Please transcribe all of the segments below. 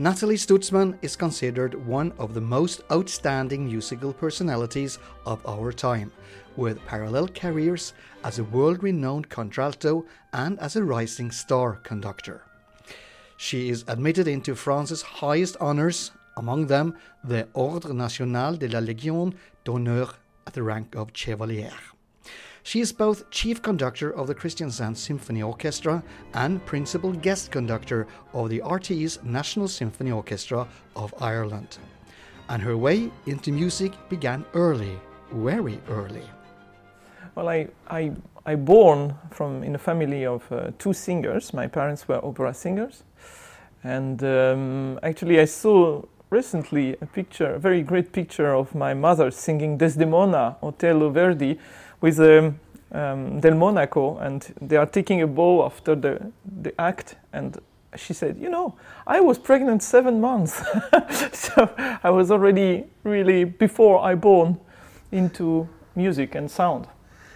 Nathalie Stutzmann is considered one of the most outstanding musical personalities of our time, with parallel careers as a world renowned contralto and as a rising star conductor. She is admitted into France's highest honours, among them the Ordre National de la Légion d'honneur at the rank of Chevalier. She is both chief conductor of the Kristiansand Symphony Orchestra and principal guest conductor of the RTE's National Symphony Orchestra of Ireland. And her way into music began early, very early. Well, I, I, I born from in a family of uh, two singers. My parents were opera singers, and um, actually I saw recently a picture, a very great picture of my mother singing Desdemona, Otello Verdi, with um, um, Del Monaco, and they are taking a bow after the, the act. And she said, You know, I was pregnant seven months. so I was already really, before I born, into music and sound.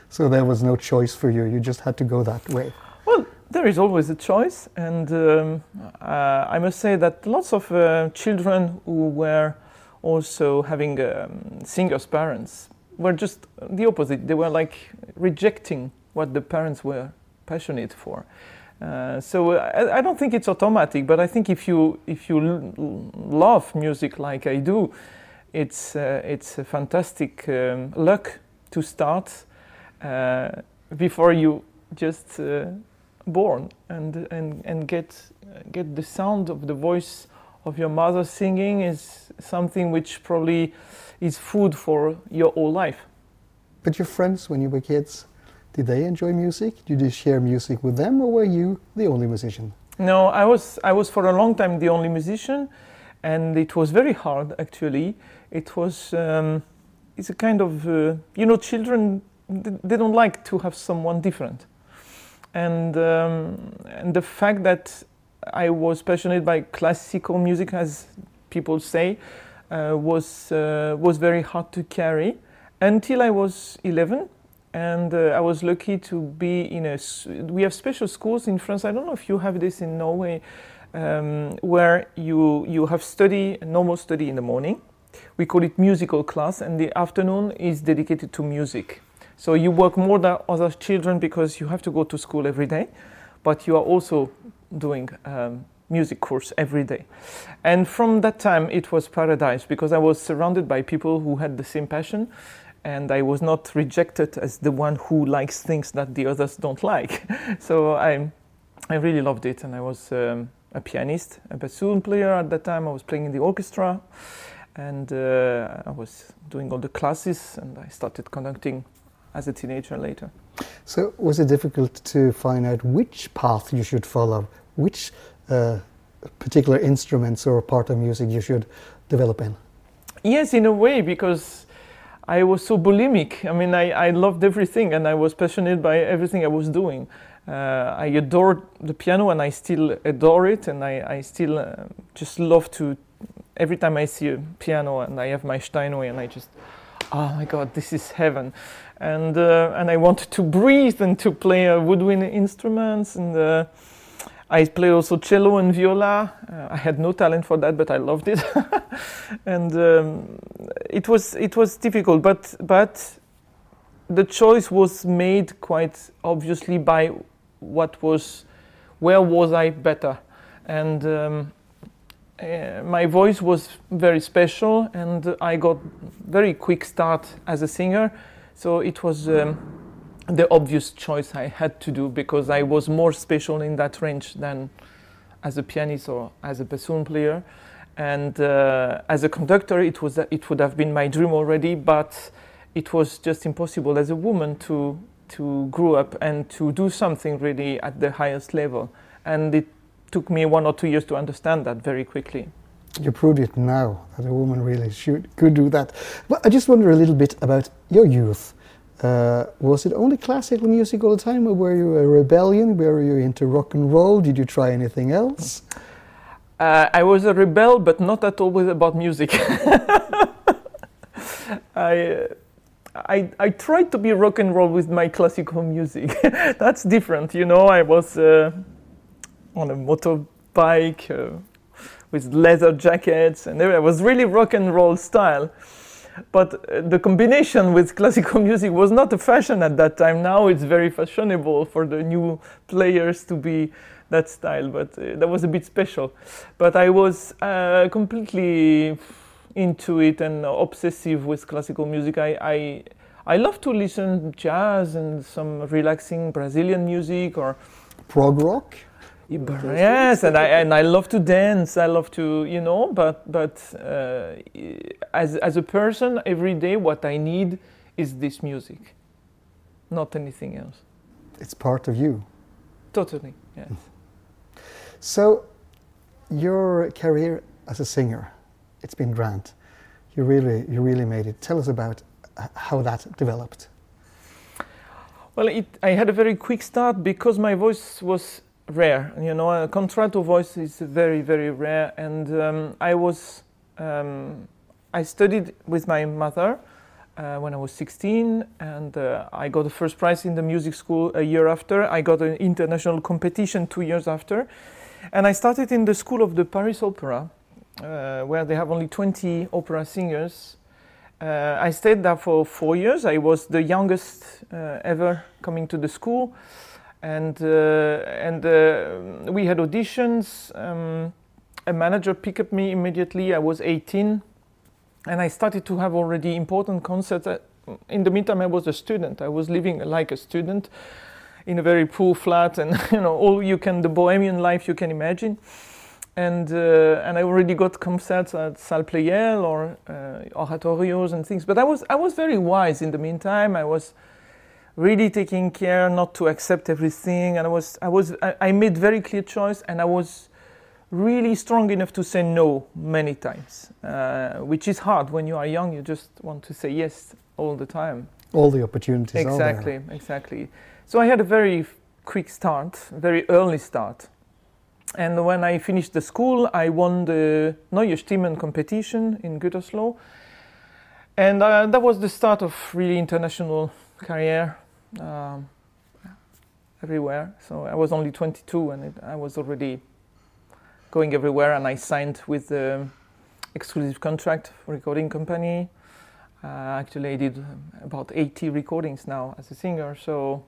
So there was no choice for you, you just had to go that way. There is always a choice, and um, uh, I must say that lots of uh, children who were also having um, singers' parents were just the opposite. They were like rejecting what the parents were passionate for. Uh, so I, I, don't think it's automatic, but I think if you if you l- love music like I do, it's uh, it's a fantastic um, luck to start uh, before you just uh, born and and and get get the sound of the voice of your mother singing is something which probably is food for your whole life. But your friends, when you were kids, did they enjoy music? Did you share music with them, or were you the only musician? No, I was. I was for a long time the only musician, and it was very hard. Actually, it was. Um, it's a kind of uh, you know, children they don't like to have someone different, and um, and the fact that I was passionate by classical music, as people say, uh, was uh, was very hard to carry until I was 11, and uh, I was lucky to be in a. We have special schools in France. I don't know if you have this in Norway, um, where you you have study normal study in the morning. We call it musical class, and the afternoon is dedicated to music. So you work more than other children because you have to go to school every day, but you are also doing um, music course every day. And from that time, it was paradise because I was surrounded by people who had the same passion, and I was not rejected as the one who likes things that the others don't like. so I, I really loved it, and I was um, a pianist, a bassoon player at that time. I was playing in the orchestra, and uh, I was doing all the classes, and I started conducting as a teenager later. So, was it difficult to find out which path you should follow, which uh, particular instruments or part of music you should develop in? Yes, in a way, because I was so bulimic. I mean, I, I loved everything and I was passionate by everything I was doing. Uh, I adored the piano and I still adore it, and I, I still uh, just love to. Every time I see a piano and I have my Steinway, and I just, oh my God, this is heaven. And, uh, and I wanted to breathe and to play uh, woodwind instruments and uh, I play also cello and viola. Uh, I had no talent for that, but I loved it, and um, it was it was difficult. But but the choice was made quite obviously by what was where was I better, and um, uh, my voice was very special, and I got very quick start as a singer. So it was. Um, the obvious choice I had to do because I was more special in that range than as a pianist or as a bassoon player. And uh, as a conductor, it was it would have been my dream already, but it was just impossible as a woman to to grow up and to do something really at the highest level. And it took me one or two years to understand that very quickly. You proved it now that a woman really should could do that. But I just wonder a little bit about your youth. Uh, was it only classical music all the time, or were you a rebellion? Were you into rock and roll? Did you try anything else? Uh, I was a rebel, but not at all with about music. I, I, I tried to be rock and roll with my classical music. That's different, you know. I was uh, on a motorbike uh, with leather jackets, and it was really rock and roll style. But uh, the combination with classical music was not a fashion at that time. Now it's very fashionable for the new players to be that style, but uh, that was a bit special. But I was uh, completely into it and obsessive with classical music. I, I I love to listen jazz and some relaxing Brazilian music or prog rock. Yes, and I and I love to dance. I love to, you know, but but uh, as as a person, every day, what I need is this music, not anything else. It's part of you. Totally, yes. So, your career as a singer, it's been grand. You really, you really made it. Tell us about how that developed. Well, it, I had a very quick start because my voice was rare. You know, a contralto voice is very, very rare, and um, I was um, I studied with my mother uh, when I was 16, and uh, I got the first prize in the music school a year after. I got an international competition two years after, and I started in the school of the Paris Opera, uh, where they have only 20 opera singers. Uh, I stayed there for four years. I was the youngest uh, ever coming to the school and uh, and uh, we had auditions. Um, a manager picked up me immediately. I was 18, and I started to have already important concerts. In the meantime, I was a student. I was living like a student in a very poor flat, and you know all you can the bohemian life you can imagine. And uh, and I already got concerts at Salle Pleyel or uh, oratorios and things. But I was I was very wise in the meantime. I was really taking care not to accept everything. And i was i was i, I made very clear choice and i was really strong enough to say no many times uh, which is hard. When you are young you just want to say yes all the time. All the opportunities exactly exactly. So i had a very quick start very early start. And when i finished the school i won the neue stimmen competition in gütersloh. And uh, that was the start of really international career um, everywhere. So I was only 22 and it, I was already going everywhere. And I signed with the exclusive contract recording company. Uh, actually, I did about 80 recordings now as a singer. So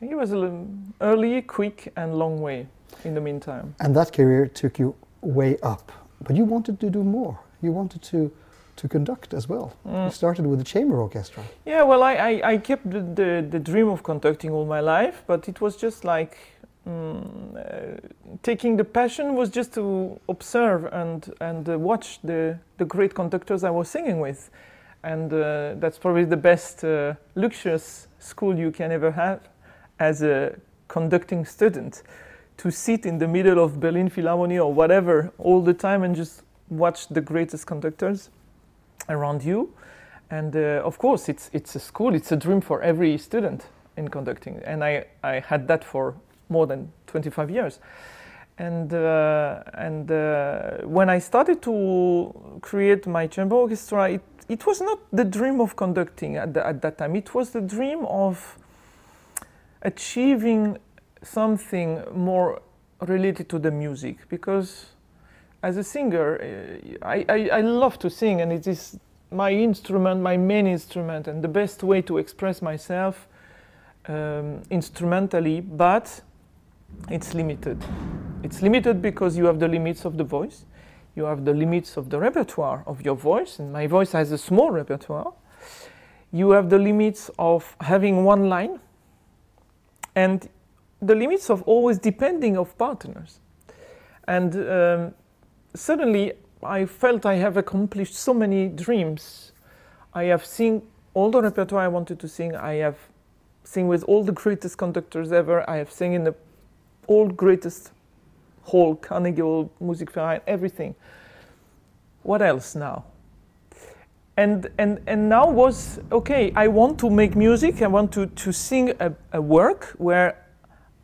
it was an early, quick, and long way in the meantime. And that career took you way up. But you wanted to do more. You wanted to to conduct as well. Mm. You started with the chamber orchestra. Yeah, well, I, I, I kept the, the, the, dream of conducting all my life, but it was just like um, uh, taking the passion was just to observe and, and uh, watch the, the great conductors I was singing with. And uh, that's probably the best uh, luxurious school you can ever have as a conducting student to sit in the middle of Berlin Philharmonic or whatever all the time and just watch the greatest conductors around you. And uh, of course, it's, it's a school, it's a dream for every student in conducting. And I, I had that for more than 25 years. And, uh, and uh, when I started to create my chamber orchestra, it, it was not the dream of conducting at, the, at that time. It was the dream of achieving something more related to the music because as a singer, uh, I, I, I, love to sing, and it is my instrument, my main instrument, and the best way to express myself um, instrumentally, but it's limited. It's limited because you have the limits of the voice, you have the limits of the repertoire of your voice, and my voice has a small repertoire. You have the limits of having one line, and the limits of always depending of partners. And um, suddenly I felt I have accomplished so many dreams. I have seen all the repertoire I wanted to sing. I have sing with all the greatest conductors ever. I have sing in the all greatest hall, Carnegie Hall, Musikverein, everything. What else now? And, and, and now was okay, I want to make music, I want to, to sing a, a work where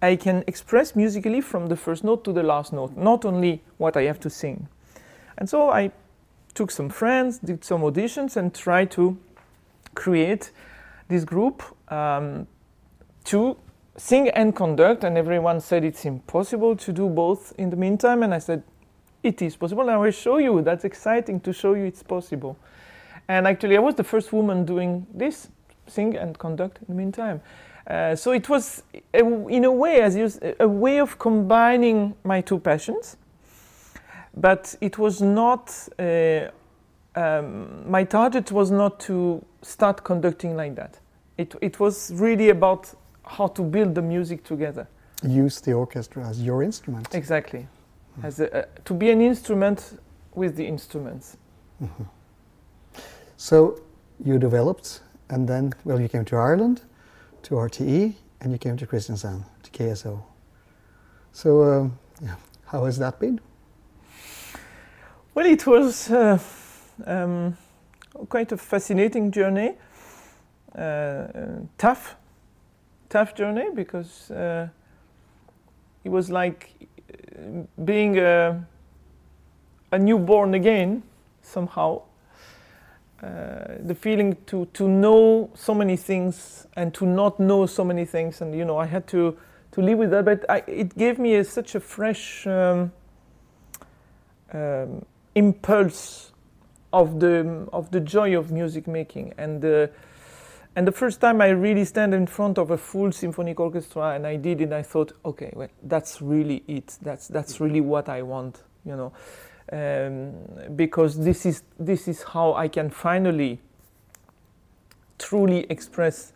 I can express musically from the first note to the last note, not only what I have to sing. And so I took some friends, did some auditions, and tried to create this group um, to sing and conduct. And everyone said it's impossible to do both in the meantime. And I said, it is possible. And I will show you. That's exciting to show you it's possible. And actually, I was the first woman doing this, sing and conduct in the meantime. Uh, so it was, a, in a way, as you, a way of combining my two passions. But it was not. Uh, um, my target was not to start conducting like that. It, it was really about how to build the music together. Use the orchestra as your instrument. Exactly, mm. as a, uh, to be an instrument with the instruments. Mm-hmm. So you developed, and then well, you came to Ireland, to RTE, and you came to Kristiansand, to KSO. So, um, yeah, how has that been? Well, it was. Uh, um, quite a fascinating journey, uh, uh, tough, tough journey because uh, it was like being a, a newborn again somehow. Uh, the feeling to, to know so many things and to not know so many things, and you know, I had to, to live with that, but I, it gave me a, such a fresh um, um, impulse of the of the joy of music making. And the and the first time I really stand in front of a full symphonic orchestra and I did it I thought okay well that's really it. That's that's really what I want you know um, because this is this is how I can finally truly express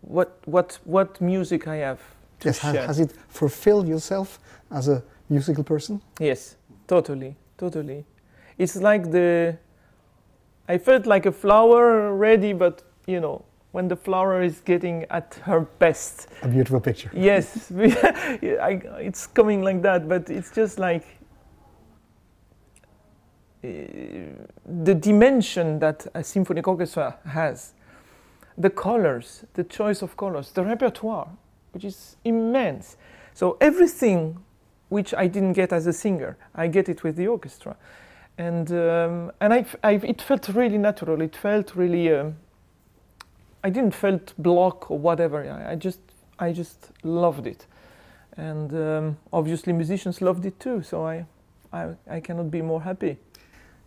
what what what music I have yes has, has it fulfilled yourself as a musical person yes totally totally it's like the I felt like a flower ready, but you know when the flower is getting at her best. A beautiful picture. Yes, I, it's coming like that, but it's just like the dimension that a symphonic orchestra has, the colors, the choice of colors, the repertoire, which is immense. So everything which I didn't get as a singer, I get it with the orchestra and um, and I, I, it felt really natural. It felt really. Um, I didn't felt block or whatever. I, I just I just loved it, and um, obviously musicians loved it too. So I, I I cannot be more happy.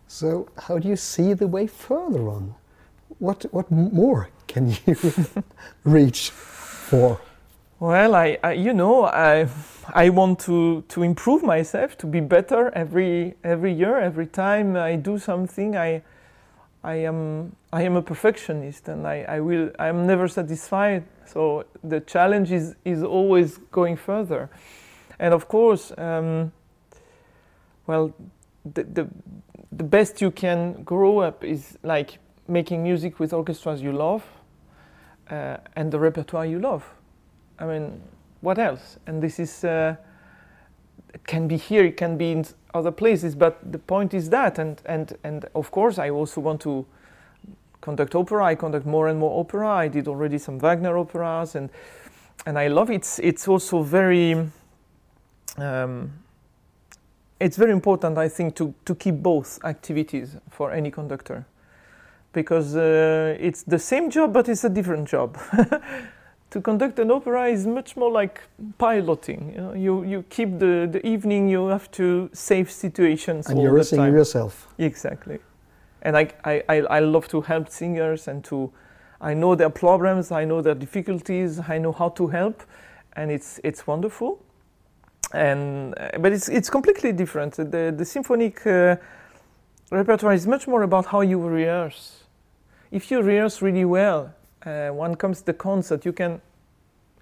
So how do you see the way further on? What what more can you reach for? Well, I, I, you know, I, I want to, to improve myself, to be better every every year, every time I do something. I, I am I am a perfectionist, and I, I will I am never satisfied. So the challenge is is always going further, and of course, um, well, the, the the best you can grow up is like making music with orchestras you love, uh, and the repertoire you love I mean, what else? And this is uh, can be here, it can be in other places, but the point is that, and and and of course, I also want to conduct opera. I conduct more and more opera. I did already some Wagner operas, and and I love it. It's it's also very. Um, it's very important, I think, to, to keep both activities for any conductor, because uh, it's the same job, but it's a different job. to conduct an opera is much more like piloting. You, know, you, you keep the, the evening, you have to save situations. And you're a singer yourself. Exactly. And I, I, I love to help singers and to, I know their problems, I know their difficulties, I know how to help, and it's, it's wonderful. And, uh, but it's, it's completely different. The, the symphonic uh, repertoire is much more about how you rehearse. If you rehearse really well, uh, when comes the concert, you can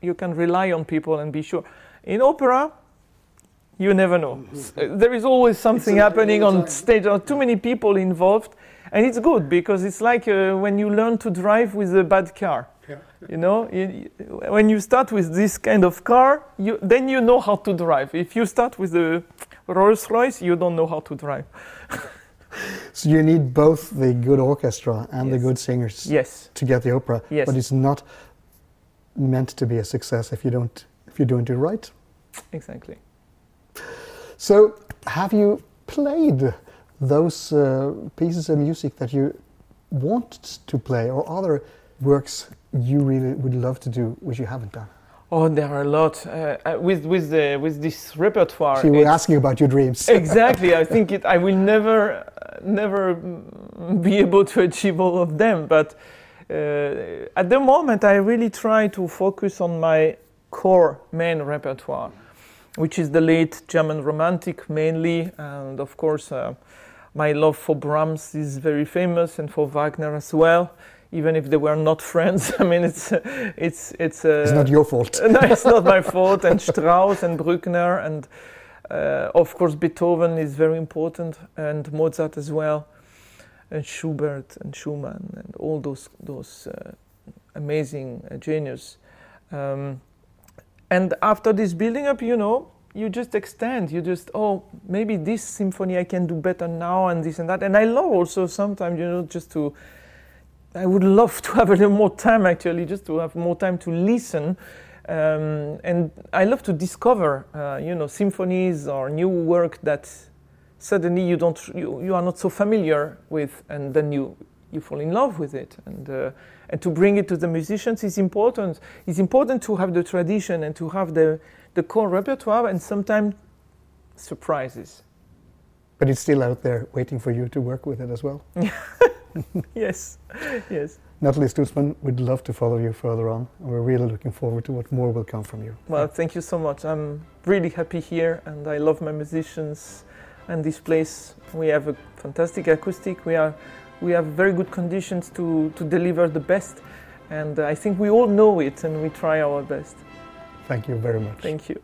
you can rely on people and be sure. In opera, you never know. Mm-hmm. There is always something happening on stage. There are too many people involved, and it's good because it's like uh, when you learn to drive with a bad car. You know, you, when you start with this kind of car, you, then you know how to drive. If you start with the Rolls Royce, you don't know how to drive. so you need both the good orchestra and yes. the good singers yes. to get the opera. Yes. But it's not meant to be a success if you don't if you don't do it right. Exactly. So have you played those uh, pieces of music that you want to play or other works you really would love to do which you haven't done? Oh, there are a lot uh, uh, with with the with this repertoire. So you were asking about your dreams. exactly. I think it. I will never, never be able to achieve all of them. But uh, at the moment, I really try to focus on my core main repertoire, which is the late German Romantic mainly, and of course, uh, my love for Brahms is very famous, and for Wagner as well. Even if they were not friends, I mean, it's it's it's. Uh, it's not your fault. no, it's not my fault. And Strauss and Bruckner and uh, of course Beethoven is very important and Mozart as well, and Schubert and Schumann and all those those uh, amazing uh, genius. Um, and after this building up, you know, you just extend. You just oh maybe this symphony I can do better now and this and that. And I love also sometimes you know just to I would love to have a little more time actually, just to have more time to listen. Um, and I love to discover, uh, you know, symphonies or new work that suddenly you don't, you, you are not so familiar with, and then you you fall in love with it. And uh, and to bring it to the musicians is important. It's important to have the tradition and to have the the core repertoire, and sometimes surprises. But it's still out there waiting for you to work with it as well. yes, yes. Nathalie Stutzmann, we'd love to follow you further on. And we're really looking forward to what more will come from you. Well, thank you so much. I'm really happy here and I love my musicians and this place. We have a fantastic acoustic. We are we have very good conditions to, to deliver the best and I think we all know it and we try our best. Thank you very much. Thank you.